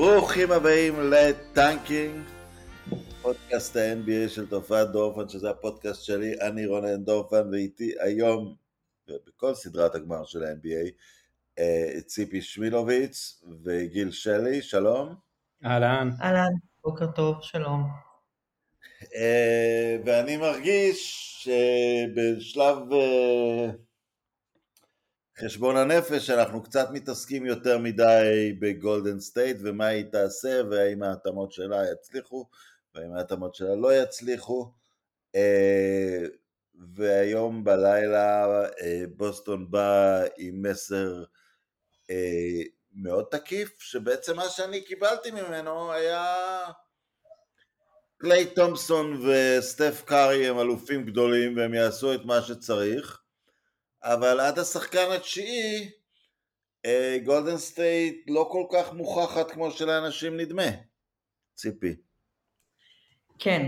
ברוכים הבאים לטנקינג, פודקאסט ה-NBA של תופעת דורפן, שזה הפודקאסט שלי, אני רונן דורפן, ואיתי היום, בכל סדרת הגמר של ה-NBA, אה, ציפי שמילוביץ וגיל שלי, שלום. אהלן. אהלן, בוקר טוב, שלום. אה, ואני מרגיש שבשלב אה, חשבון הנפש אנחנו קצת מתעסקים יותר מדי בגולדן סטייט ומה היא תעשה והאם ההתאמות שלה יצליחו והאם ההתאמות שלה לא יצליחו. והיום בלילה בוסטון בא עם מסר מאוד תקיף, שבעצם מה שאני קיבלתי ממנו היה קליי תומפסון וסטף קארי הם אלופים גדולים והם יעשו את מה שצריך, אבל עד השחקן התשיעי גולדן סטייט לא כל כך מוכחת כמו שלאנשים נדמה. ציפי. כן,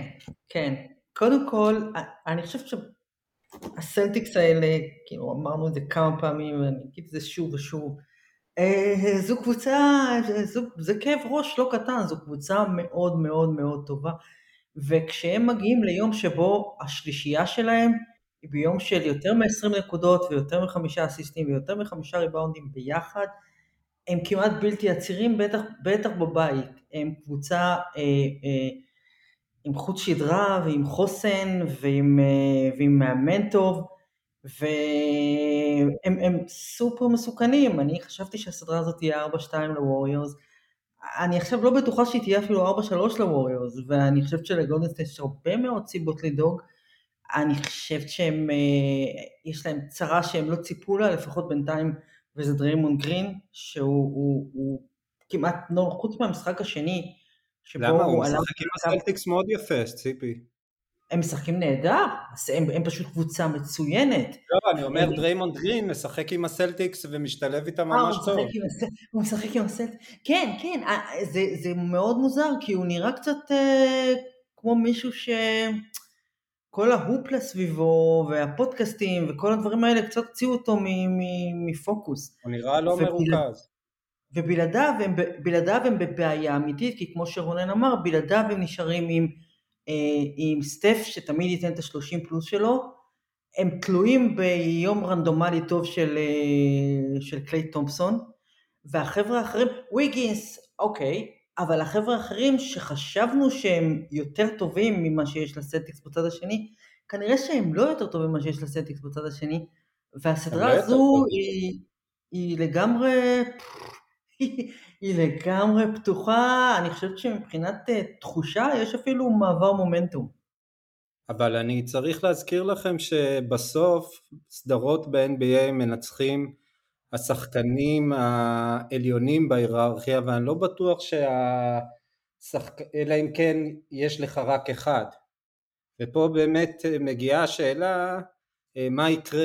כן. קודם כל, אני חושבת שהסלטיקס האלה, כאילו אמרנו את זה כמה פעמים, ואני אגיד את זה שוב ושוב, אה, זו קבוצה, זו, זה כאב ראש לא קטן, זו קבוצה מאוד מאוד מאוד טובה, וכשהם מגיעים ליום שבו השלישייה שלהם ביום של יותר מ-20 נקודות ויותר מחמישה אסיסטים ויותר מחמישה ריבאונדים ביחד, הם כמעט בלתי עצירים, בטח, בטח בבית. הם קבוצה אה, אה, עם חוט שדרה ועם חוסן ועם, אה, ועם מאמן טוב, והם סופר מסוכנים, אני חשבתי שהסדרה הזאת תהיה 4-2 לווריורס, אני עכשיו לא בטוחה שהיא תהיה אפילו 4-3 לווריורס, ואני חושבת שלגולדן סטייט יש הרבה מאוד סיבות לדאוג, אני חושבת שהם, אה, יש להם צרה שהם לא ציפו לה, לפחות בינתיים, וזה דריימונד גרין, שהוא הוא, הוא כמעט, לא, חוץ מהמשחק השני, שבו למה? הוא משחק עם הסלטיקס מאוד יפה, ציפי. הם משחקים נהדר, הם, הם פשוט קבוצה מצוינת. לא, אני אומר הם... דריימונד גרין משחק עם הסלטיקס ומשתלב איתם אה, ממש טוב. הוא משחק עם הסלטיקס, כן, כן, אה, זה, זה מאוד מוזר, כי הוא נראה קצת אה, כמו מישהו ש... כל ההופלה סביבו, והפודקאסטים, וכל הדברים האלה קצת הוציאו אותו מפוקוס. הוא נראה לא ובל... מרוכז. ובלעדיו הם, בלעדיו הם בבעיה אמיתית, כי כמו שרונן אמר, בלעדיו הם נשארים עם... אה, עם סטף שתמיד ייתן את השלושים פלוס שלו, הם תלויים ביום רנדומלי טוב של, אה, של קליי תומפסון, והחבר'ה האחרים, ויגינס, אוקיי, אבל החבר'ה האחרים שחשבנו שהם יותר טובים ממה שיש לסטיקס בצד השני, כנראה שהם לא יותר טובים ממה שיש לסטיקס בצד השני, והסדרה לא הזו היא, היא לגמרי, היא לגמרי פתוחה, אני חושבת שמבחינת uh, תחושה יש אפילו מעבר מומנטום. אבל אני צריך להזכיר לכם שבסוף סדרות ב-NBA מנצחים השחקנים העליונים בהיררכיה ואני לא בטוח שהשחק... אלא אם כן יש לך רק אחד ופה באמת מגיעה השאלה אה, מה יקרה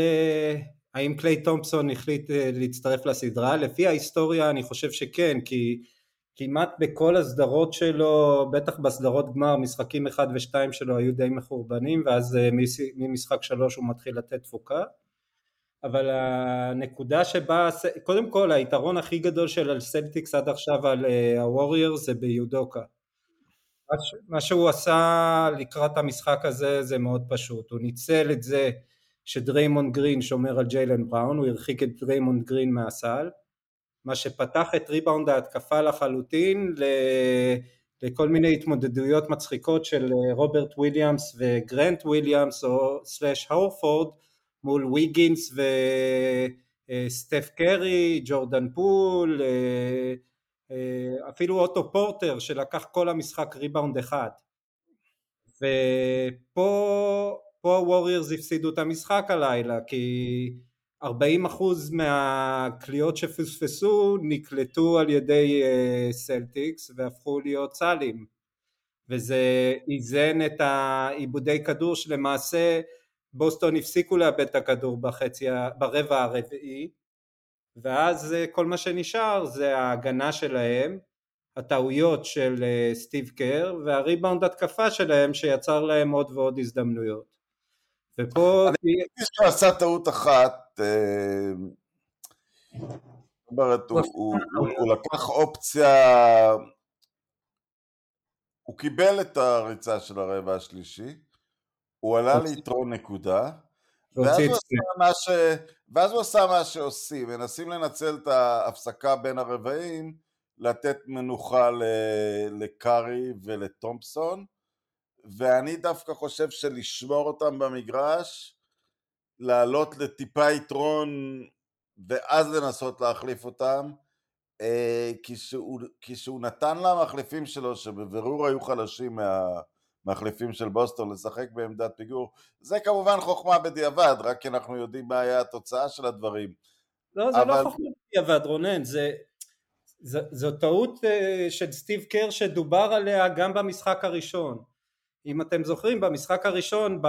האם קליי תומפסון החליט אה, להצטרף לסדרה? לפי ההיסטוריה אני חושב שכן, כי כמעט בכל הסדרות שלו, בטח בסדרות גמר, משחקים 1 ו-2 שלו היו די מחורבנים, ואז אה, ממשחק 3 הוא מתחיל לתת תפוקה. אבל הנקודה שבה, קודם כל היתרון הכי גדול של הסלטיקס עד עכשיו על הווריורס אה, זה ביודוקה. מה שהוא עשה לקראת המשחק הזה זה מאוד פשוט, הוא ניצל את זה שדריימונד גרין שומר על ג'יילן בראון, הוא הרחיק את דריימונד גרין מהסל, מה שפתח את ריבאונד ההתקפה לחלוטין לכל מיני התמודדויות מצחיקות של אה, רוברט וויליאמס וגרנט וויליאמס או slash הורפורד מול ויגינס וסטף קארי, ג'ורדן פול, אה, אה, אפילו אוטו פורטר שלקח כל המשחק ריבאונד אחד. ופה פה הווריורס הפסידו את המשחק הלילה כי 40% מהקליעות שפספסו נקלטו על ידי סלטיקס והפכו להיות סלים וזה איזן את האיבודי כדור שלמעשה בוסטון הפסיקו לאבד את הכדור בחצי, ברבע הרביעי ואז אה, כל מה שנשאר זה ההגנה שלהם הטעויות של אה, סטיב קר והריבאונד התקפה שלהם שיצר להם עוד ועוד הזדמנויות. ופה... אני חושב שהוא עשה טעות אחת, אה, אומרת, הוא, הוא, הוא, הוא לקח אופציה, הוא קיבל את הריצה של הרבע השלישי, הוא עלה ליתרון נקודה, ואז הוא, עשה ש... ואז הוא עשה מה שעושים, מנסים לנצל את ההפסקה בין הרבעים, לתת מנוחה לקארי ולתומפסון, ואני דווקא חושב שלשמור אותם במגרש, לעלות לטיפה יתרון ואז לנסות להחליף אותם, אה, כשהוא, כשהוא נתן למחליפים שלו, שבבירור היו חלשים מהמחליפים של בוסטון, לשחק בעמדת פיגור, זה כמובן חוכמה בדיעבד, רק כי אנחנו יודעים מה היה התוצאה של הדברים. לא, זה לא אבל... לא חוכמה בדיעבד, רונן, זה... זו טעות אה, של סטיב קר שדובר עליה גם במשחק הראשון. אם אתם זוכרים במשחק הראשון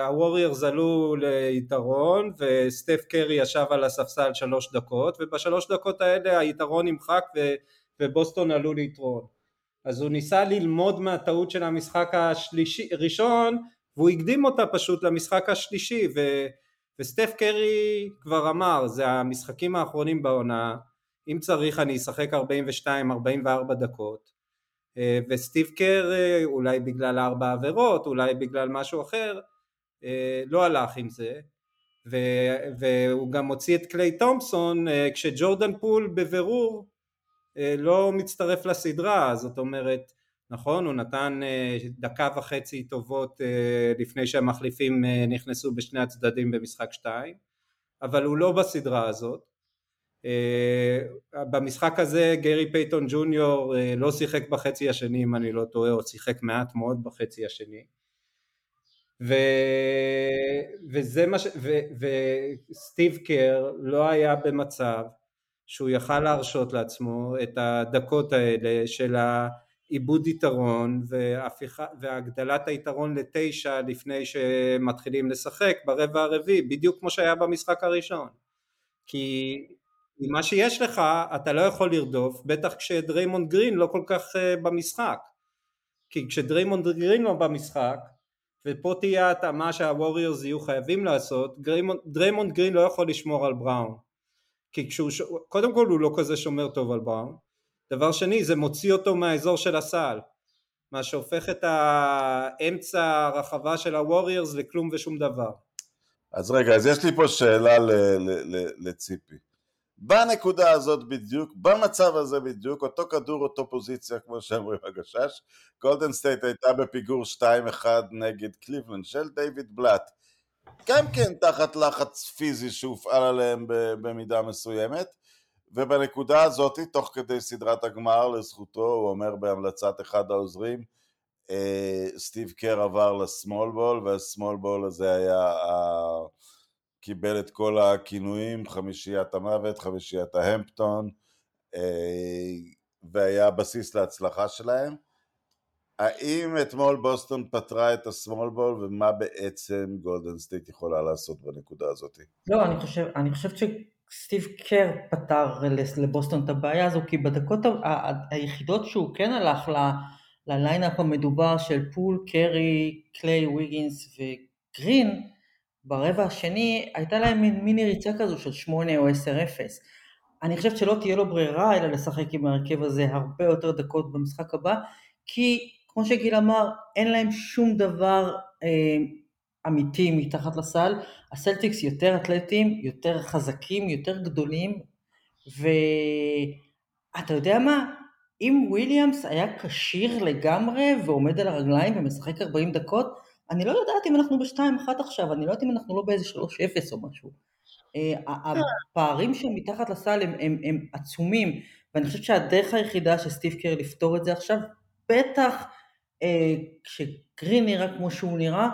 הווריירס עלו ליתרון וסטף קרי ישב על הספסל שלוש דקות ובשלוש דקות האלה היתרון נמחק ובוסטון עלו ליתרון אז הוא ניסה ללמוד מהטעות של המשחק השלישי ראשון והוא הקדים אותה פשוט למשחק השלישי ו, וסטף קרי כבר אמר זה המשחקים האחרונים בעונה אם צריך אני אשחק 42-44 דקות. אה, וסטיב קר אה, אולי בגלל ארבע עבירות, אולי בגלל משהו אחר, אה, לא הלך עם זה. והוא גם הוציא את קליי תומפסון כשג'ורדן פול בבירור לא מצטרף לסדרה, זאת אומרת נכון הוא נתן דקה וחצי טובות לפני שהמחליפים נכנסו בשני הצדדים במשחק שתיים אבל הוא לא בסדרה הזאת אה, במשחק הזה גרי פייטון ג'וניור אה, לא שיחק בחצי השני אם אני לא טועה, או שיחק מעט מאוד בחצי השני. ו... וזה מה ש... ו... וסטיב קר לא היה במצב שהוא יכל להרשות לעצמו את הדקות האלה של האיבוד יתרון והפיכה, והגדלת היתרון לתשע לפני שמתחילים לשחק ברבע הרביעי בדיוק כמו שהיה במשחק הראשון כי עם מה שיש לך אתה לא יכול לרדוף, בטח כשדריימונד גרין לא כל כך אה, במשחק. כי כשדריימונד גרין לא במשחק, ופה תהיה ההתאמה שהווריורס יהיו חייבים לעשות, דריימונד, גרין לא יכול לשמור על בראון. כי כשהוא, ש... קודם כל הוא לא כזה שומר טוב על בראון. דבר שני, זה מוציא אותו מהאזור של הסל. מה שהופך את האמצע הרחבה של הווריורס לכלום ושום דבר. אז רגע, אז יש לי פה שאלה לציפי. בנקודה הזאת בדיוק, במצב הזה בדיוק, אותו כדור, אותו פוזיציה, כמו שאומרים הגשש, גולדן סטייט הייתה בפיגור 2-1 נגד קליבלנד של דיוויד בלאט. גם כן תחת לחץ פיזי שהופעל עליהם במידה מסוימת, ובנקודה הזאת, תוך כדי סדרת הגמר, לזכותו, הוא אומר בהמלצת אחד העוזרים, אה, סטיב קר עבר ל small ball, וה small ball הזה היה קיבל את כל הכינויים, חמישיית המוות, חמישיית ההמפטון, אה, והיה בסיס להצלחה שלהם. האם אתמול בוסטון פתרה את ה small ball ומה בעצם גולדן סטייט יכולה לעשות בנקודה הזאת? לא, אני חושב, אני חושב שסטיב קר פתר לבוסטון את הבעיה הזו, כי בדקות היחידות שהוא כן הלך ל lineup המדובר של פול, קרי, קליי, ויגינס וגרין, ברבע השני הייתה להם מין מיני ריצה כזו של 8 או 10-0. אני חושבת שלא תהיה לו ברירה אלא לשחק עם ההרכב הזה הרבה יותר דקות במשחק הבא, כי כמו שגיל אמר, אין להם שום דבר אה, אמיתי מתחת לסל. הסלטיקס יותר אתלטיים, יותר חזקים, יותר גדולים, ואתה יודע מה? אם וויליאמס היה כשיר לגמרי ועומד על הרגליים ומשחק 40 דקות, אני לא יודעת אם אנחנו בשתיים אחת עכשיו, אני לא יודעת אם אנחנו לא באיזה שלוש אפס או משהו. אה, הפערים שהם מתחת לסל הם, הם, הם עצומים, ואני חושבת שהדרך היחידה של סטיב קר לפתור את זה עכשיו, בטח כשגרין נראה כמו שהוא נראה,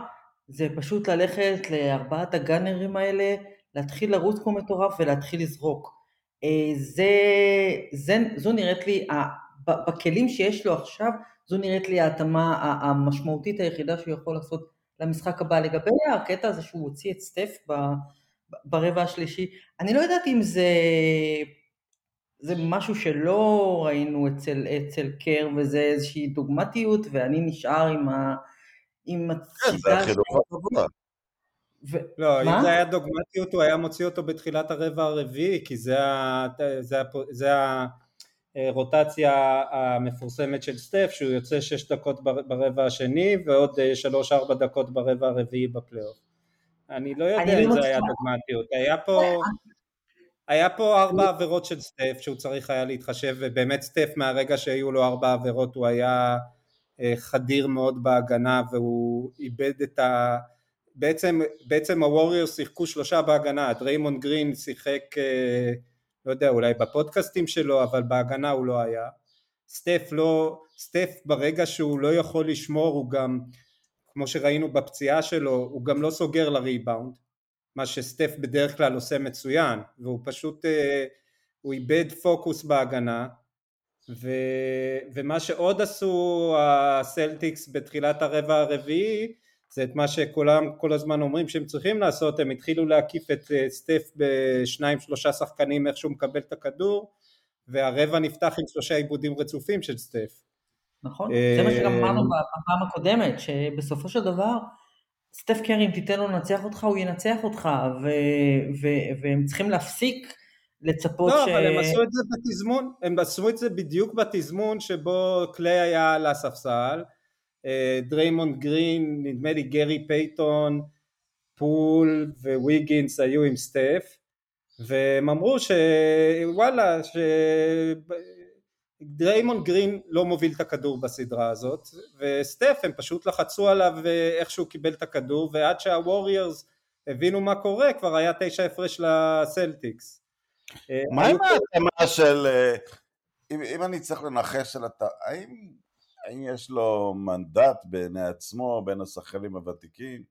זה פשוט ללכת לארבעת הגאנרים האלה, להתחיל לרוץ כמו מטורף ולהתחיל לזרוק. אה, זה, זה, זו נראית לי, בכלים שיש לו עכשיו, זו נראית לי ההתאמה המשמעותית היחידה שהוא יכול לעשות למשחק הבא. לגבי הקטע הזה שהוא הוציא את סטף ברבע השלישי, אני לא יודעת אם זה, זה משהו שלא ראינו אצל, אצל קר וזה איזושהי דוגמטיות ואני נשאר עם, ה, עם הצידה כן, ו... לא, מה? אם זה היה דוגמטיות הוא היה מוציא אותו בתחילת הרבע הרביעי כי זה, ה... זה, ה... זה הרוטציה המפורסמת של סטף שהוא יוצא שש דקות ברבע השני ועוד אה, שלוש ארבע דקות ברבע הרביעי בפלייאוף. אני לא יודע אם לא זה היה דוגמטיות. היה פה היה פה ארבע עבירות של סטף שהוא צריך היה להתחשב ובאמת סטף מהרגע שהיו לו ארבע עבירות הוא היה אה, חדיר מאוד בהגנה והוא איבד את ה... בעצם, בעצם הווריורס שיחקו שלושה בהגנה, דריימונד גרין שיחק, אה, לא יודע, אולי בפודקאסטים שלו, אבל בהגנה הוא לא היה. סטף לא, סטף ברגע שהוא לא יכול לשמור הוא גם, כמו שראינו בפציעה שלו, הוא גם לא סוגר לריבאונד, מה שסטף בדרך כלל עושה מצוין, והוא פשוט, אה, הוא איבד פוקוס בהגנה, ו, ומה שעוד עשו הסלטיקס בתחילת הרבע הרביעי זה את מה שכולם כל הזמן אומרים שהם צריכים לעשות, הם התחילו להקיף את אה, סטף בשניים שלושה שחקנים איך שהוא מקבל את הכדור והרבע נפתח עם שלושה עיבודים רצופים של סטף. נכון, זה מה שגם אמרנו בפעם הקודמת, שבסופו של דבר סטף קרי אם תיתן לו לנצח אותך הוא ינצח אותך ו- ו- והם צריכים להפסיק לצפות לא, ש... לא, אבל הם עשו את זה בתזמון, הם עשו את זה בדיוק בתזמון שבו קליי היה על הספסל, אה, דריימונד גרין, נדמה לי גרי פייתון, פול וויגינס היו עם סטף, והם אמרו שוואלה, שדריימונד גרין לא מוביל את הכדור בסדרה הזאת, וסטף הם פשוט לחצו עליו איך שהוא קיבל את הכדור, ועד שהווריורס הבינו מה קורה כבר היה תשע הפרש לסלטיקס. מה עם ההתאמה של, אם, אם אני צריך לנחש על אתה, האם, האם יש לו מנדט בעיני עצמו, בין השחקנים הוותיקים,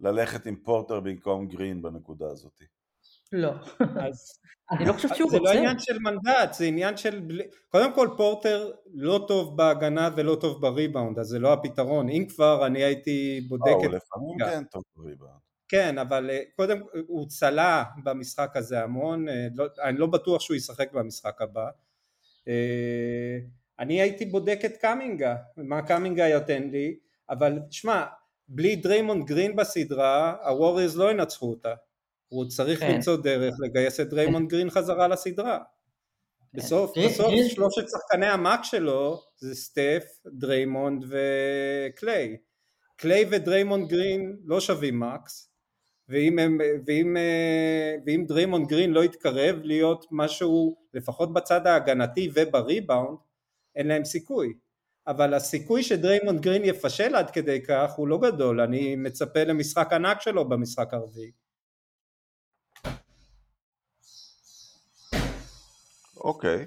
ללכת עם פורטר במקום גרין בנקודה הזאת? לא. אז אני לא חושבת שהוא רוצה. זה לא עניין של מנדט, זה עניין של... קודם כל פורטר לא טוב בהגנה ולא טוב בריבאונד, אז זה לא הפתרון. אם כבר אני הייתי בודק את... הוא לפעמים כן טוב בריבאונד. כן, אבל אה, קודם הוא צלע במשחק הזה המון, אה, לא, אני לא בטוח שהוא ישחק במשחק הבא. אה, אני הייתי בודק את קאמינגה, מה קאמינגה ייתן לי, אבל שמע, בלי דריימונד גרין בסדרה, הווריורס לא ינצחו אותה. הוא צריך כן. למצוא דרך לגייס את דריימונד גרין חזרה לסדרה. כן. בסוף, בסוף שלושת שחקני ה max שלו זה סטף, דריימונד וקליי. קליי ודריימונד גרין לא שווים max, ואם, הם, ואם, אה, ואם דרימון גרין לא יתקרב להיות משהו לפחות בצד ההגנתי ובריבאונד אין להם סיכוי אבל הסיכוי שדריימונד גרין יפשל עד כדי כך הוא לא גדול אני מצפה למשחק ענק שלו במשחק הרביעי אוקיי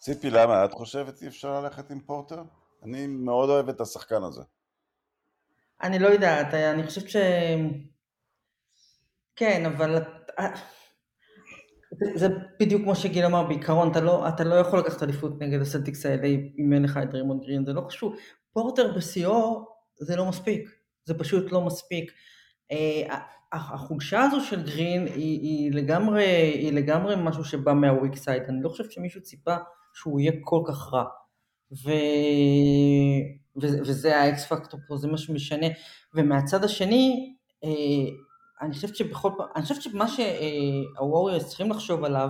ציפי למה את חושבת אי אפשר ללכת עם פורטר? אני מאוד אוהב את השחקן הזה אני לא יודעת אני חושבת ש... כן, אבל זה, בדיוק כמו שגיל אמר, בעיקרון אתה לא, אתה לא יכול לקחת אליפות נגד הסלטיקס האלה אם אין לך את דרימון גרין, זה לא חשוב. פורטר בשיאו זה לא מספיק, זה פשוט לא מספיק. אה, החולשה הזו של גרין היא, היא, לגמרי, היא לגמרי משהו שבא מה weak side, אני לא חושבת שמישהו ציפה שהוא יהיה כל כך רע. ו... ו... וזה האקס פקטור פה, זה מה שמשנה. ומהצד השני, אה, אני חושבת שבכל פעם, אני חושבת שמה שהווריורס צריכים לחשוב עליו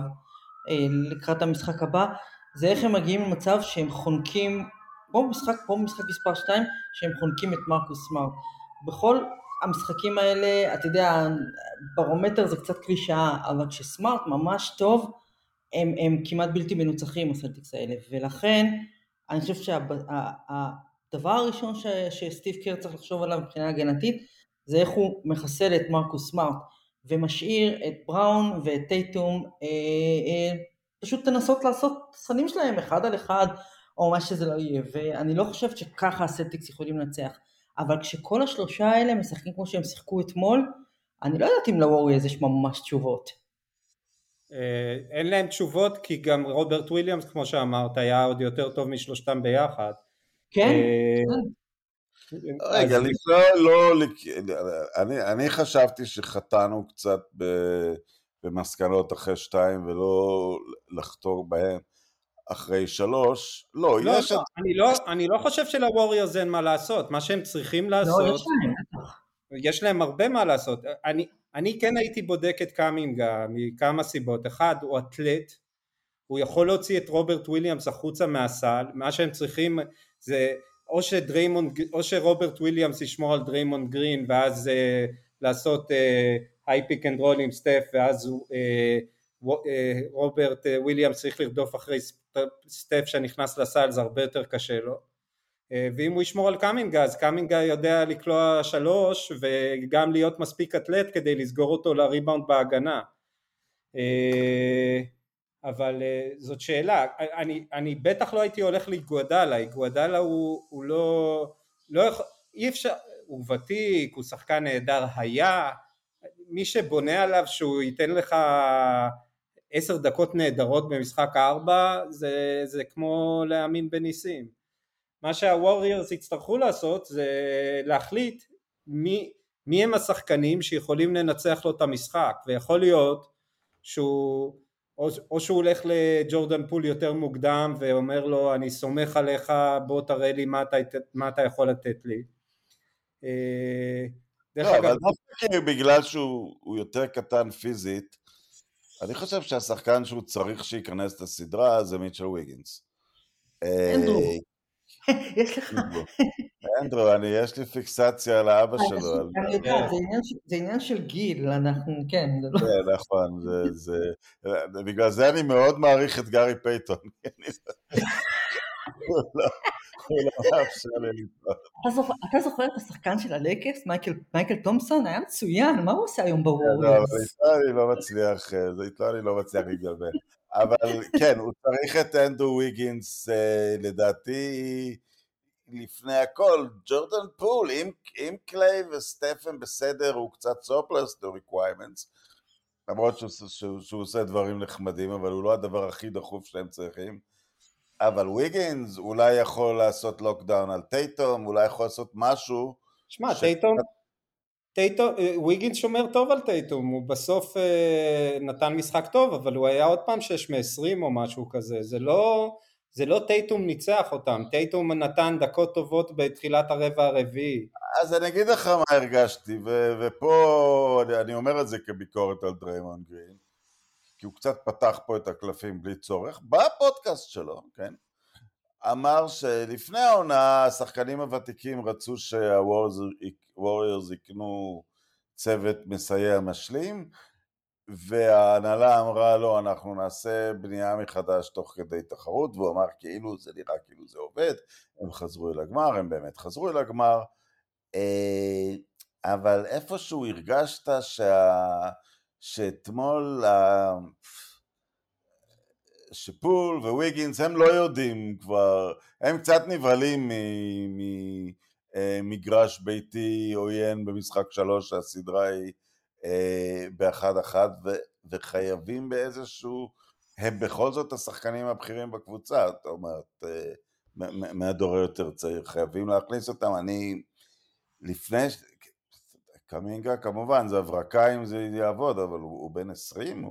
אה, לקראת המשחק הבא, זה איך הם מגיעים למצב שהם חונקים, פה במשחק, פה במשחק מספר 2, שהם חונקים את מרקוס סמארט. בכל המשחקים האלה, אתה יודע, ברומטר זה קצת קלישאה, אבל כשסמארט ממש טוב, הם, הם כמעט בלתי מנוצחים הסלטיקס האלה, ולכן אני חושב שהדבר הראשון ש, שסטיב קר צריך לחשוב עליו מבחינה הגנתית, זה איך הוא מחסל את מרקוס סמארט ומשאיר את בראון ואת טייטום אה, אה, פשוט לנסות לעשות תכנים שלהם אחד על אחד או מה שזה לא יהיה. ואני לא חושבת שככה הסלטיקס יכולים לנצח אבל כשכל השלושה האלה משחקים כמו שהם שיחקו אתמול אני לא יודעת אם לווריאז יש ממש תשובות. אה, אין להם תשובות כי גם רוברט וויליאמס כמו שאמרת היה עוד יותר טוב משלושתם ביחד. כן, אה, כן. רגע, לפני, לא, אני, אני חשבתי שחטאנו קצת ב, במסקנות אחרי שתיים ולא לחתור בהן אחרי שלוש, לא, לא יש... לא, אני, לא, אני לא חושב שלווריורס אין מה לעשות, מה שהם צריכים לעשות... לא, יש להם, יש להם הרבה מה לעשות. אני, אני כן הייתי בודק את קאמינגה מכמה סיבות. אחד, הוא אתלט, הוא יכול להוציא את רוברט וויליאמס החוצה מהסל, מה שהם צריכים זה או שדריימונד, או שרוברט וויליאמס ישמור על דריימונד גרין ואז אה, לעשות high pick and roll עם סטף ואז הוא, אה, רוברט אה, וויליאמס צריך לרדוף אחרי סטף שנכנס לסל זה הרבה יותר קשה לו. ואם הוא ישמור על קאמינגה אז קאמינגה יודע לקלוע שלוש וגם להיות מספיק אתלט כדי לסגור אותו לריבאונד בהגנה. אבל uh, זאת שאלה, אני, אני בטח לא הייתי הולך לגואדלה, גואדלה הוא, הוא לא, לא יכול, אי אפשר, הוא ותיק, הוא שחקן נהדר היה, מי שבונה עליו שהוא ייתן לך עשר דקות נהדרות במשחק הארבע זה, זה כמו להאמין בניסים. מה שהווריורס יצטרכו לעשות זה להחליט מי, מי הם השחקנים שיכולים לנצח לו את המשחק ויכול להיות שהוא או, או שהוא הולך לג'ורדן פול יותר מוקדם ואומר לו אני סומך עליך בוא תראה לי מה אתה, מה אתה יכול לתת לי. אה, דרך לא, אגב... אבל דווקא בגלל שהוא יותר קטן פיזית, אני חושב שהשחקן שהוא צריך שייכנס לסדרה זה מיטשל ויגינס. אנדרו. אה, יש לך... אנדרו, אני, יש לי פיקסציה על האבא שלו. אני יודעת, זה עניין של גיל, אנחנו, כן. לא- כן, נכון, בגלל זה אני מאוד מעריך את גארי פייתון. לטעות. אתה זוכר את השחקן של הלקס, מייקל תומפסון? היה מצוין, מה הוא עושה היום? לא, אבל איתו אני לא מצליח, איתו אני לא מצליח להתבלבל. אבל כן, הוא צריך את אנדרו ויגינס, אה, לדעתי, לפני הכל, ג'ורדן פול, אם, אם קליי וסטפן בסדר, הוא קצת surplus to requirements, למרות שהוא, שהוא, שהוא עושה דברים נחמדים, אבל הוא לא הדבר הכי דחוף שהם צריכים. אבל ויגינס אולי יכול לעשות lockdown על טייטום, אולי יכול לעשות משהו. שמע, ש... טייטום, טייטום, ויגינס שומר טוב על טייטום, הוא בסוף אה, נתן משחק טוב, אבל הוא היה עוד פעם 6 מ-20 או משהו כזה, זה לא, זה לא טייטום ניצח אותם, טייטום נתן דקות טובות בתחילת הרבע הרביעי. אז אני אגיד לך מה הרגשתי, ו- ופה אני, אני אומר את זה כביקורת על דריימון גרין, כי הוא קצת פתח פה את הקלפים בלי צורך, בפודקאסט שלו, כן? אמר שלפני העונה השחקנים הוותיקים רצו שהווריורס יקנו צוות מסייע משלים וההנהלה אמרה לא אנחנו נעשה בנייה מחדש תוך כדי תחרות והוא אמר כאילו זה נראה כאילו זה עובד הם חזרו אל הגמר הם באמת חזרו אל הגמר אה, אבל איפשהו הרגשת שה... שאתמול שפול וויגינס הם לא יודעים כבר, הם קצת נבהלים ממגרש ביתי עוין במשחק שלוש שהסדרה היא אה, באחד אחד וחייבים באיזשהו, הם בכל זאת השחקנים הבכירים בקבוצה, זאת אומרת, אה, מהדור היותר צעיר, חייבים להכניס אותם, אני לפני, קמינגה כמובן זה הברקה אם זה יעבוד, אבל הוא, הוא בן עשרים,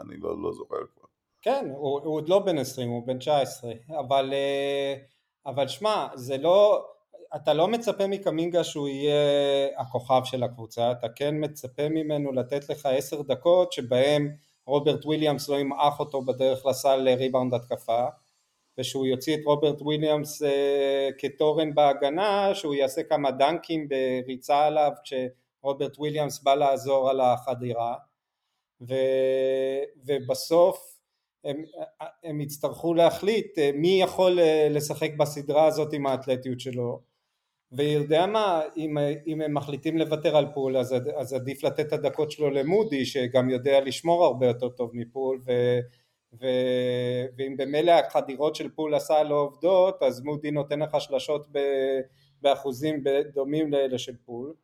אני לא, לא זוכר כבר. כן, הוא, הוא עוד לא בן 20, הוא בן 19, אבל, אה, אבל שמע, זה לא, אתה לא מצפה מקמינגה שהוא יהיה הכוכב של הקבוצה, אתה כן מצפה ממנו לתת לך עשר דקות שבהם רוברט וויליאמס לא ימעך אותו בדרך לסל לריבאונד התקפה ושהוא יוציא את רוברט וויליאמס אה, כתורן בהגנה, שהוא יעשה כמה דנקים בריצה עליו כשרוברט וויליאמס בא לעזור על החדירה ו, ובסוף הם, הם יצטרכו להחליט אה, מי יכול אה, לשחק בסדרה הזאת עם האתלטיות שלו. ויודע מה, אם, אם הם מחליטים לוותר על פול אז, אז עדיף לתת את הדקות שלו למודי שגם יודע לשמור הרבה יותר טוב מפול ו, ו, ואם במילא החדירות של פול עשה לא עובדות אז מודי נותן לך שלשות ב, באחוזים דומים לאלה של פול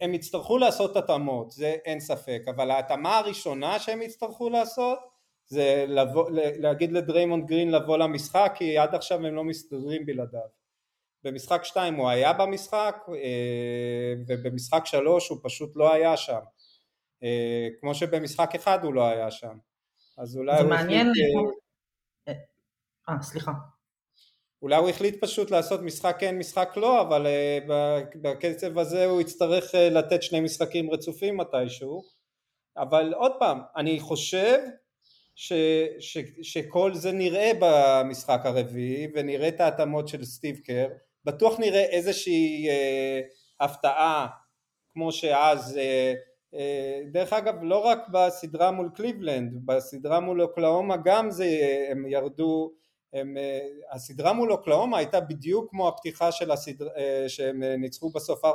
הם יצטרכו לעשות התאמות, זה אין ספק, אבל ההתאמה הראשונה שהם יצטרכו לעשות זה לבוא, להגיד לדריימונד גרין לבוא למשחק כי עד עכשיו הם לא מסתדרים בלעדיו. במשחק 2 הוא היה במשחק אה, ובמשחק 3 הוא פשוט לא היה שם. אה, כמו שבמשחק 1 הוא לא היה שם. אז אולי זה מעניין. אה, אה, סליחה. אולי הוא החליט פשוט לעשות משחק כן משחק לא אבל בקצב הזה הוא יצטרך לתת שני משחקים רצופים מתישהו. אבל עוד פעם אני חושב ש, ש, שכל זה נראה במשחק הרביעי ונראה את ההתאמות של סטיב קר. בטוח נראה איזושהי אה, הפתעה כמו שאז אה, דרך אגב לא רק בסדרה מול קליבלנד בסדרה מול אוקלאומה גם זה הם ירדו הם, אה, הסדרה מול אוקלאומה הייתה בדיוק כמו הפתיחה של הסדרה אה, שהם ניצחו בסוף 4-3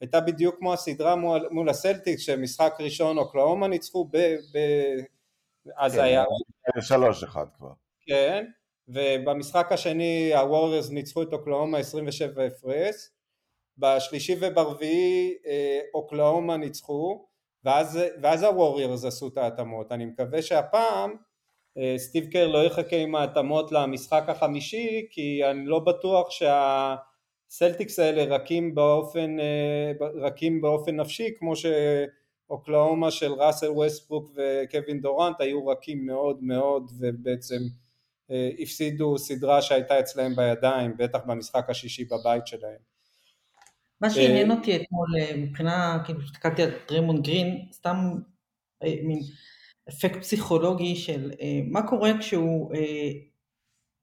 הייתה בדיוק כמו הסדרה מול, מול הסלטיקס שמשחק ראשון אוקלאומה ניצחו ב... ב אז כן, היה... שלוש אחד כבר. כן, ובמשחק השני הווריורס ניצחו את אוקלאומה 27 הפרש, בשלישי וברביעי אה, אוקלאומה ניצחו, ואז, ואז הווריורס עשו את ההתאמות. אני מקווה שהפעם אה, סטיב קר לא יחכה עם ההתאמות למשחק החמישי, כי אני לא בטוח שה... סלטיקס האלה רכים באופן, אה, רכים באופן נפשי כמו שאוקלהומה של ראסל ווסטברוק וקווין דורנט היו רכים מאוד מאוד ובעצם אה, הפסידו סדרה שהייתה אצלהם בידיים בטח במשחק השישי בבית שלהם. מה שעניין אותי אתמול מבחינה, כאילו הסתכלתי על דריימונד גרין, סתם מין אפקט פסיכולוגי של מה קורה כשהוא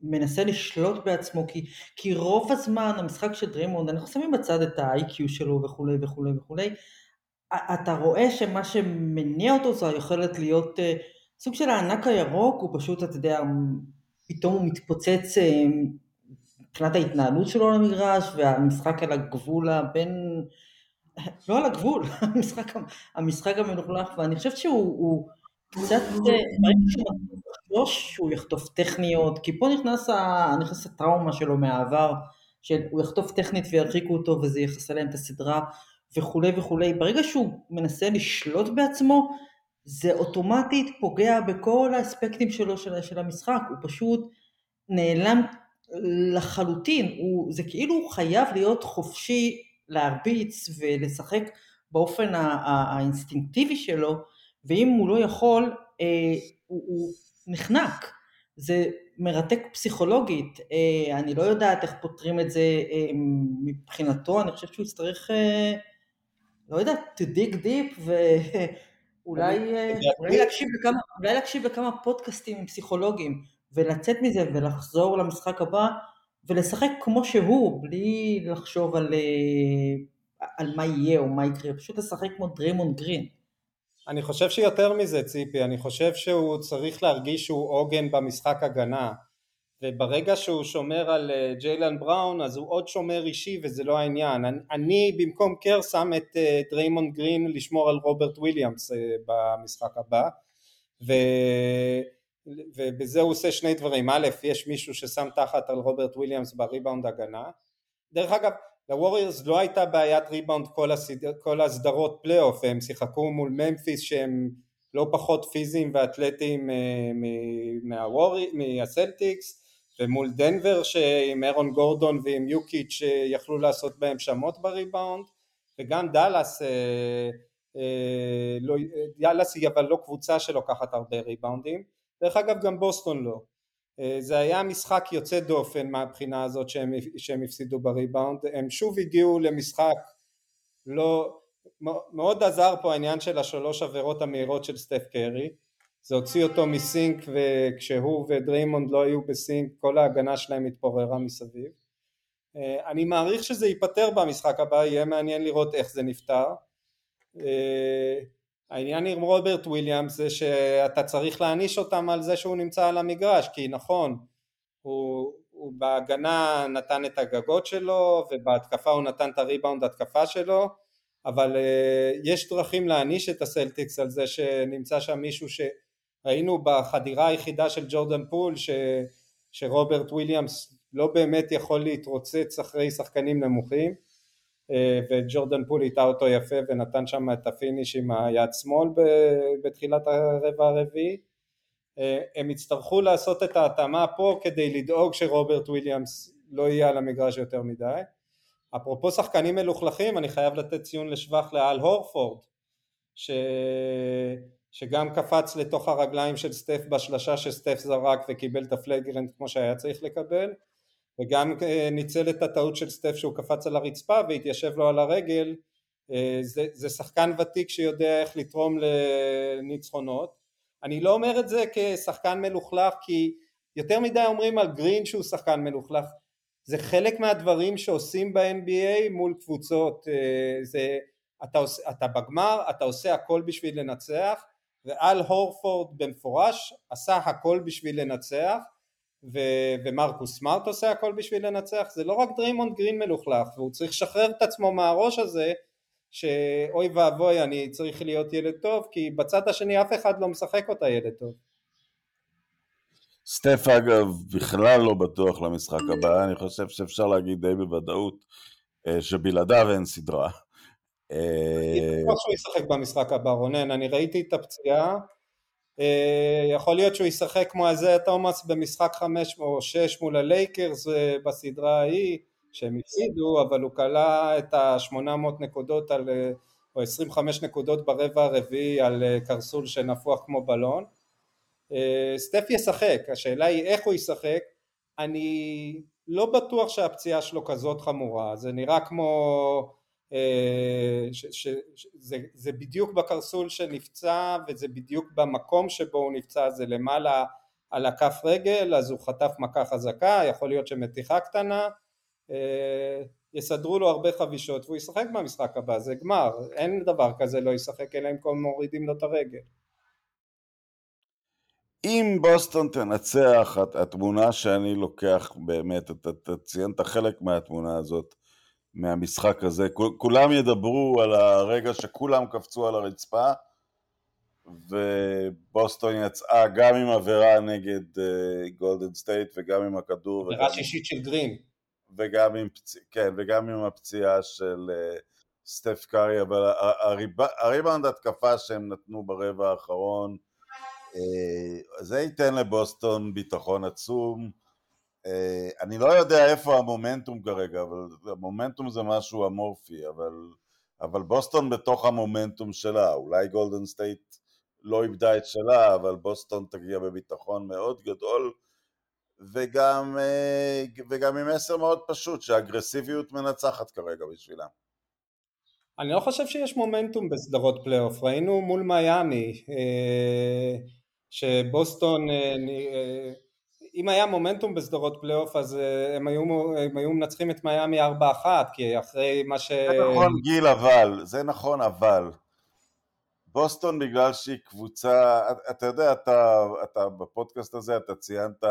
מנסה לשלוט בעצמו, כי, כי רוב הזמן המשחק של דרימונד, אנחנו שמים בצד את ה-IQ שלו וכולי וכולי וכולי, אתה רואה שמה שמניע אותו זו היכולת להיות uh, סוג של הענק הירוק, הוא פשוט, אתה יודע, פתאום הוא מתפוצץ מבחינת ההתנהלות שלו על המגרש, והמשחק על הגבול הבין... לא על הגבול, המשחק, המשחק המלוכלך, ואני חושבת שהוא קצת, ברגע שהוא שהוא יחטוף טכניות, כי פה נכנס, ה, נכנס הטראומה שלו מהעבר, שהוא יחטוף טכנית וירחיקו אותו וזה יחסה להם את הסדרה וכולי וכולי. ברגע שהוא מנסה לשלוט בעצמו, זה אוטומטית פוגע בכל האספקטים שלו של, של המשחק, הוא פשוט נעלם לחלוטין, הוא, זה כאילו הוא חייב להיות חופשי להרביץ ולשחק באופן האינסטינקטיבי שלו, ואם הוא לא יכול, אה, הוא, הוא נחנק. זה מרתק פסיכולוגית, אה, אני לא יודעת איך פותרים את זה אה, מבחינתו, אני חושבת שהוא יצטרך, אה, לא יודעת, to dig deep ואולי אולי להקשיב, לכמה, אולי להקשיב לכמה פודקאסטים עם פסיכולוגים ולצאת מזה ולחזור למשחק הבא ולשחק כמו שהוא, בלי לחשוב על, על מה יהיה או מה יקרה, פשוט לשחק כמו דריימונד גרין. אני חושב שיותר מזה ציפי, אני חושב שהוא צריך להרגיש שהוא עוגן במשחק הגנה. וברגע שהוא שומר על אה, ג'יילן בראון אז הוא עוד שומר אישי וזה לא העניין. אני, אני במקום קר שם את אה, דריימונד גרין לשמור על רוברט וויליאמס אה, במשחק הבא. ו... ובזה הוא עושה שני דברים. א' יש מישהו ששם תחת על רוברט וויליאמס בריבאונד הגנה. דרך אגב לווריורס לא הייתה בעיית ריבאונד כל, הסד... כל הסדרות פלייאוף, הם שיחקו מול ממפיס שהם לא פחות פיזיים ואתלטיים אה, מהוורי... מהסלטיקס ומול דנבר שעם אירון גורדון ועם יוקיץ' שיכלו לעשות בהם שמות בריבאונד וגם דאלאס אה, אה, לא, דאלאס היא אבל לא קבוצה שלוקחת הרבה ריבאונדים. דרך אגב גם בוסטון לא זה היה משחק יוצא דופן מהבחינה הזאת שהם, שהם הפסידו בריבאונד, הם שוב הגיעו למשחק לא, מאוד עזר פה העניין של השלוש עבירות המהירות של סטף קרי, זה הוציא אותו מ sync וכשהוא ודריימונד לא היו ב sync כל ההגנה שלהם התפוררה מסביב. אה, אני מעריך שזה ייפתר במשחק הבא, יהיה מעניין לראות איך זה נפתר. העניין עם רוברט וויליאמס זה שאתה צריך להעניש אותם על זה שהוא נמצא על המגרש כי נכון הוא, הוא בהגנה נתן את הגגות שלו ובהתקפה הוא נתן את הריבאונד התקפה שלו אבל אה, יש דרכים להעניש את הסלטיקס על זה שנמצא שם מישהו שראינו בחדירה היחידה של ג'ורדן פול ש, שרוברט וויליאמס לא באמת יכול להתרוצץ אחרי שחקנים נמוכים וג'ורדן פול הטעה אותו יפה ונתן שם את ה finish עם היד שמאל בתחילת הרבע הרביעי. אה, הם יצטרכו לעשות את ההתאמה פה כדי לדאוג שרוברט וויליאמס לא יהיה על המגרש יותר מדי. אפרופו שחקנים מלוכלכים אני חייב לתת ציון לשבח לאל הורפורד ש... שגם קפץ לתוך הרגליים של סטף בשלשה שסטף זרק וקיבל את ה flagrant כמו שהיה צריך לקבל וגם ניצל את הטעות של סטף שהוא קפץ על הרצפה והתיישב לו על הרגל זה, זה שחקן ותיק שיודע איך לתרום לניצחונות. אני לא אומר את זה כשחקן מלוכלך כי יותר מדי אומרים על גרין שהוא שחקן מלוכלך. זה חלק מהדברים שעושים ב-NBA מול קבוצות זה, אתה, עושה, אתה בגמר אתה עושה הכל בשביל לנצח ואל הורפורד במפורש עשה הכל בשביל לנצח ו- ומרקוס סמארט עושה הכל בשביל לנצח זה לא רק דריימונד גרין מלוכלך והוא צריך לשחרר את עצמו מהראש הזה שאוי ואבוי אני צריך להיות ילד טוב כי בצד השני אף אחד לא משחק אותה ילד טוב סטף אגב בכלל לא בטוח למשחק הבא, אני חושב שאפשר להגיד די בוודאות אה, שבלעדיו אין סדרה. אני בטוח שהוא ישחק במשחק הבא רונן, אני ראיתי את הפציעה, אה, יכול להיות שהוא ישחק כמו איזה תומאס במשחק חמש או שש מול הלייקרס אה, בסדרה ההיא שהם הפסידו, אבל הוא כלה את ה-800 נקודות על, או 25 נקודות ברבע הרביעי על קרסול שנפוח כמו בלון. אה, סטף ישחק, השאלה היא איך הוא ישחק, אני לא בטוח שהפציעה שלו כזאת חמורה, זה נראה כמו, אה, ש, ש, ש, זה, זה בדיוק בקרסול שנפצע וזה בדיוק במקום שבו הוא נפצע, זה למעלה על הכף רגל, אז הוא חטף מכה חזקה, יכול להיות שמתיחה קטנה, אה, יסדרו לו הרבה חבישות והוא ישחק במשחק הבא, זה גמר, אין דבר כזה לא ישחק אלא אם כל מורידים לו את הרגל. אם בוסטון תנצח, התמונה שאני לוקח באמת, אתה ציינת חלק מהתמונה הזאת, מהמשחק הזה, כולם ידברו על הרגע שכולם קפצו על הרצפה, ובוסטון יצאה גם עם עבירה נגד גולדן אה, סטייט וגם עם הכדור. עבירה שישית של גרין. וגם עם. כן, וגם עם הפציעה של uh, סטף קארי, אבל הריבאונד התקפה שהם נתנו ברבע האחרון, אה, זה ייתן לבוסטון ביטחון עצום. אה, אני לא יודע איפה המומנטום כרגע, אבל המומנטום זה משהו אמורפי, אבל, אבל בוסטון בתוך המומנטום שלה, אולי גולדן סטייט לא איבדה את שלה, אבל בוסטון תגיע בביטחון מאוד גדול, וגם, אה, וגם עם מסר מאוד פשוט, שאגרסיביות מנצחת כרגע בשבילם. אני לא חושב שיש מומנטום בסדרות פלייאוף, ראינו מול מיאמי, שבוסטון, אה, אה, אם היה מומנטום בסדרות פלייאוף אז אה, הם היו, הם היו מנצחים את מיאמי 4-1 כי אחרי מה ש... זה נכון גיל אבל, זה נכון אבל בוסטון בגלל שהיא קבוצה, אתה יודע, אתה, אתה בפודקאסט הזה אתה ציינת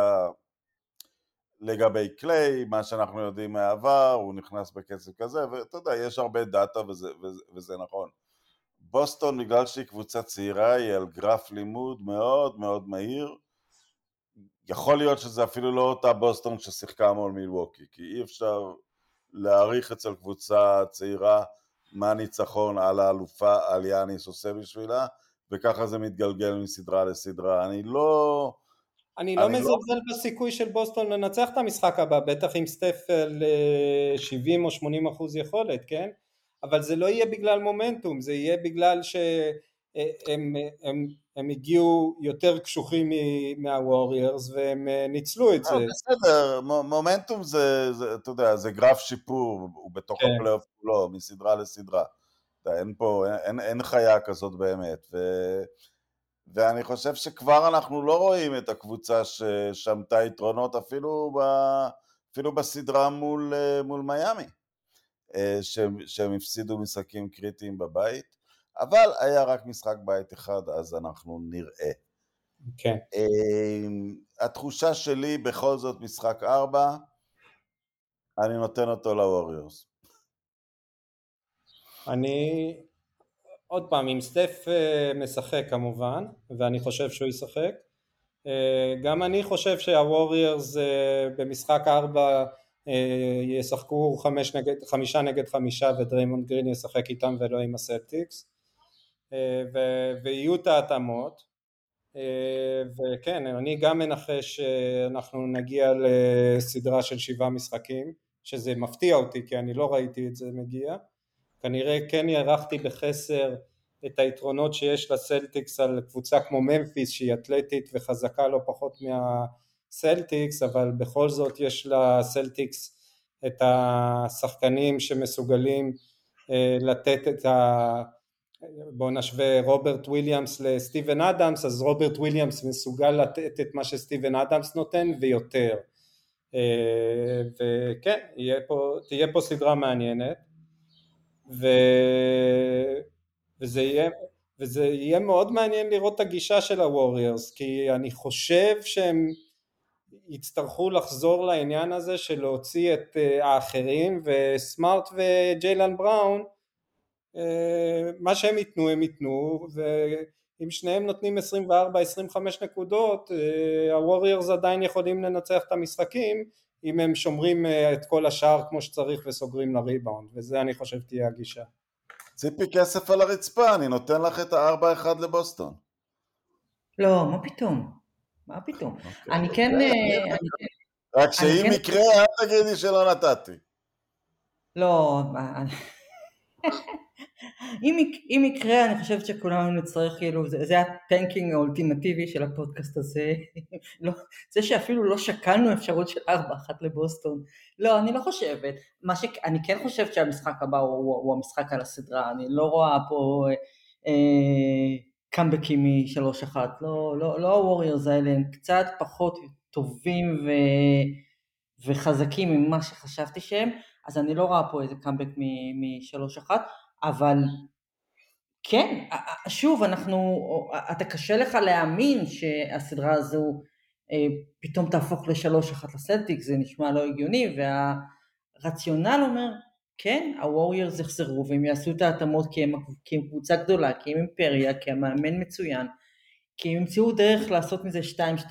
לגבי קליי, מה שאנחנו יודעים מהעבר, הוא נכנס בקצב כזה, ואתה יודע, יש הרבה דאטה וזה, וזה, וזה נכון. בוסטון בגלל שהיא קבוצה צעירה היא על גרף לימוד מאוד מאוד מהיר יכול להיות שזה אפילו לא אותה בוסטון ששיחקה מול מילווקי כי אי אפשר להעריך אצל קבוצה צעירה מה ניצחון על האלופה על יאניס עושה בשבילה וככה זה מתגלגל מסדרה לסדרה. אני לא אני לא מזלזל לא... בסיכוי של בוסטון לנצח את המשחק הבא בטח עם סטף ל-70 או 80 אחוז יכולת כן? אבל זה לא יהיה בגלל מומנטום, זה יהיה בגלל שהם הם, הם הגיעו יותר קשוחים מהווריירס והם אה, ניצלו את זה. אה, בסדר, מומנטום זה, זה, אתה יודע, זה גרף שיפור, הוא בתוך כן. הפלייאוף כולו, מסדרה לסדרה. אין פה, אין, אין חיה כזאת באמת. ו... ואני חושב שכבר אנחנו לא רואים את הקבוצה ששמטה יתרונות אפילו, ב, אפילו בסדרה מול, אה, מול מיאמי. שהם, שהם הפסידו משחקים קריטיים בבית, אבל היה רק משחק בית אחד, אז אנחנו נראה. כן. Okay. התחושה שלי בכל זאת משחק ארבע, אני נותן אותו לווריורס. אני, עוד פעם, אם סטף אה, משחק כמובן, ואני חושב שהוא ישחק, אה, גם אני חושב שהווריורס במשחק ארבע אה, ישחקו חמש נגד, חמישה נגד חמישה ודריימונד גרין ישחק איתם ולא עם הסלטיקס אה, ויהיו את ההתאמות. אה, וכן אני גם מנחש שאנחנו נגיע לסדרה של שבעה משחקים שזה מפתיע אותי כי אני לא ראיתי את זה מגיע. כנראה כן הערכתי בחסר את היתרונות שיש לסלטיקס על קבוצה כמו ממפיס שהיא אתלטית וחזקה לא פחות מה, הסלטיקס, אבל בכל זאת יש לסלטיקס את השחקנים שמסוגלים אה, לתת את ה... בואו נשווה רוברט וויליאמס לסטיבן אדמס, אז רוברט וויליאמס מסוגל לתת את מה שסטיבן אדמס נותן ויותר. אה, וכן, פה, תהיה פה סדרה מעניינת, ו... וזה יהיה, וזה יהיה מאוד מעניין לראות את הגישה של הווריירס, כי אני חושב שהם יצטרכו לחזור לעניין הזה של להוציא את אה, האחרים, וסמארט וג'יילן בראון, מה שהם ייתנו הם ייתנו, ואם שניהם נותנים 24-25 נקודות, אה, הווריירס עדיין יכולים לנצח את המשחקים, אם הם שומרים את כל השאר כמו שצריך וסוגרים לריבאונד, וזה אני חושב תהיה הגישה. ציפי כסף על הרצפה, אני נותן לך את ה-4-1 לבוסטון. לא, מה פתאום? מה פתאום? אוקיי. אני כן... אה, רק שאם כן- יקרה, אל תגידי שלא נתתי. לא, אם, אם יקרה אני חושבת שכולנו נצטרך כאילו זה, זה הטנקינג האולטימטיבי של הפודקאסט הזה. לא, זה שאפילו לא שקלנו אפשרות של 4-1 לבוסטון. לא אני לא חושבת. מה שאני כן חושבת שהמשחק הבא הוא, הוא, הוא המשחק על הסדרה. אני לא רואה פה אה, קאמבקים מ-3-1 לא, לא, לא הווריורס האלה הם קצת פחות טובים ו, וחזקים ממה שחשבתי שהם אז אני לא רואה פה איזה קאמבק מ-3-1 אבל כן, שוב, אנחנו, אתה קשה לך להאמין שהסדרה הזו אה, פתאום תהפוך לשלוש אחת לסלטיק, זה נשמע לא הגיוני, והרציונל אומר, כן, הווריירס יחזרו והם יעשו את ההתאמות כי הם, כי הם קבוצה גדולה, כי הם אימפריה, כי המאמן מצוין, כי הם ימצאו דרך לעשות מזה 2-2,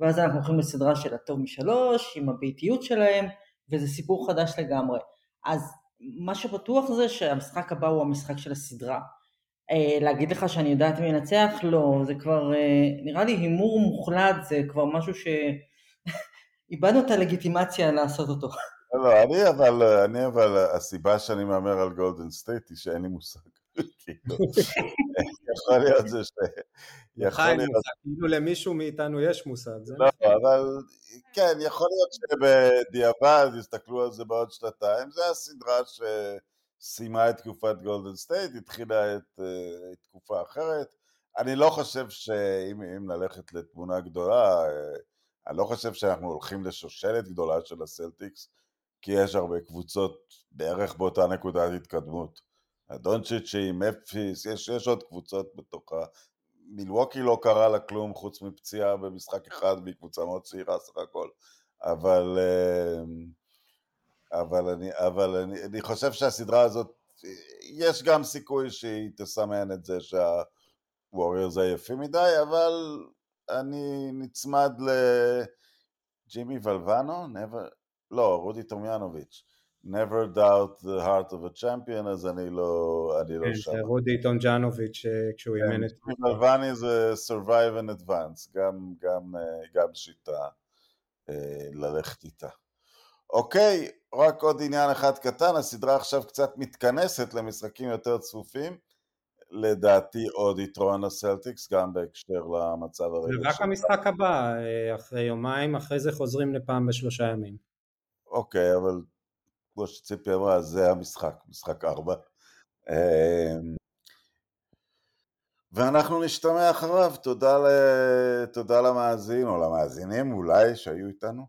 ואז אנחנו הולכים לסדרה של הטוב משלוש, עם הביתיות שלהם, וזה סיפור חדש לגמרי. אז מה שבטוח זה שהמשחק הבא הוא המשחק של הסדרה. אה, להגיד לך שאני יודעת מי ינצח? לא, זה כבר אה, נראה לי הימור מוחלט, זה כבר משהו שאיבדנו את הלגיטימציה לעשות אותו. לא, לא, אני אבל, אני אבל, הסיבה שאני מהמר על גולדן סטייט היא שאין לי מושג. כאילו, יכול להיות זה ש... יכול להיות... כאילו למישהו מאיתנו יש מושג. לא, אבל כן, יכול להיות שבדיעבד יסתכלו על זה בעוד שנתיים. זו הסדרה שסיימה את תקופת גולדן סטייט, התחילה את אה, תקופה אחרת. אני לא חושב שאם ללכת לתמונה גדולה, אה, אני לא חושב שאנחנו הולכים לשושלת גדולה של הסלטיקס, כי יש הרבה קבוצות בערך באותה נקודת התקדמות. הדונצ'יצ'י, ממפיס, יש, יש עוד קבוצות בתוכה. מילווקי לא קרה לה כלום חוץ מפציעה במשחק אחד והיא קבוצה מאוד צעירה סך הכל, אבל, אמ, אבל, אני, אבל אני, אני חושב שהסדרה הזאת, יש גם סיכוי שהיא תסמן את זה שהווריורס עייפים מדי, אבל אני נצמד לג'ימי ולבנו, לא, רודי טומיאנוביץ'. Never doubt the heart of a champion, אז אני לא, אני לא כן, שם. כן, זה רודי טונג'אנוביץ' אה, כשהוא אימן את... מלבני זה survive and advance, גם, גם, אה, גם שיטה אה, ללכת איתה. אוקיי, רק עוד עניין אחד קטן, הסדרה עכשיו קצת מתכנסת למשחקים יותר צפופים. לדעתי עוד יתרון לסלטיקס, גם בהקשר למצב הרגע. זה רק המשחק הבא, אחרי יומיים, אחרי זה חוזרים לפעם בשלושה ימים. אוקיי, אבל כמו שציפי אמרה, זה המשחק, משחק ארבע. אמ, ואנחנו נשתמע אחריו, תודה, ל... תודה למאזין או למאזינים אולי שהיו איתנו.